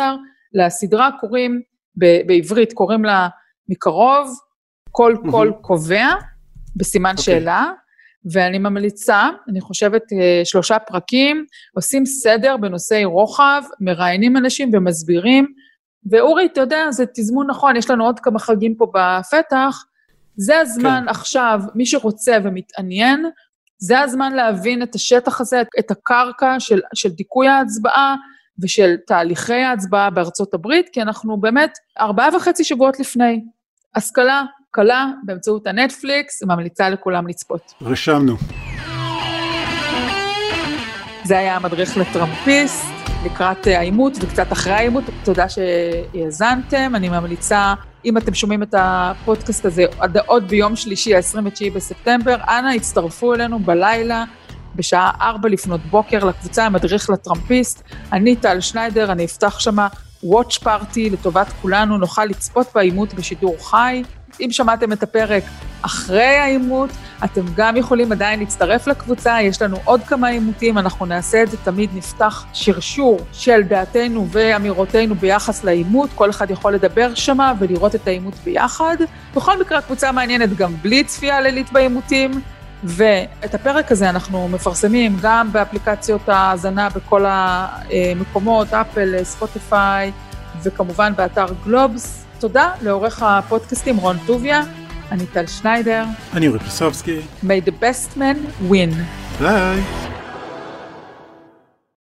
לסדרה קוראים, ב- בעברית קוראים לה מקרוב, כל קול קובע, בסימן okay. אוקיי. שאלה, ואני ממליצה, אני חושבת אה, שלושה פרקים, עושים סדר בנושאי רוחב, מראיינים אנשים ומסבירים, ואורי, אתה יודע, זה תזמון נכון, יש לנו עוד כמה חגים פה בפתח, זה הזמן כן. עכשיו, מי שרוצה ומתעניין, זה הזמן להבין את השטח הזה, את הקרקע של, של דיכוי ההצבעה ושל תהליכי ההצבעה בארצות הברית, כי אנחנו באמת ארבעה וחצי שבועות לפני. השכלה, קלה באמצעות הנטפליקס, ממליצה לכולם לצפות. רשמנו. זה היה המדריך לטראמפיסט, לקראת העימות וקצת אחרי העימות, תודה שהאזנתם, אני ממליצה, אם אתם שומעים את הפודקאסט הזה עד עוד ביום שלישי, ה-29 בספטמבר, אנא הצטרפו אלינו בלילה. בשעה 4 לפנות בוקר לקבוצה המדריך לטראמפיסט. אני טל שניידר, אני אפתח שמה וואץ' פארטי לטובת כולנו, נוכל לצפות בעימות בשידור חי. אם שמעתם את הפרק אחרי העימות, אתם גם יכולים עדיין להצטרף לקבוצה, יש לנו עוד כמה עימותים, אנחנו נעשה את זה, תמיד נפתח שרשור של דעתנו ואמירותינו ביחס לעימות, כל אחד יכול לדבר שמה ולראות את העימות ביחד. בכל מקרה, הקבוצה מעניינת גם בלי צפייה לילית בעימותים. ואת הפרק הזה אנחנו מפרסמים גם באפליקציות ההאזנה בכל המקומות, אפל, ספוטיפיי, וכמובן באתר גלובס. תודה לעורך הפודקאסטים רון טוביה, אני טל שניידר. אני אורי פסובסקי. May the best man win. ביי.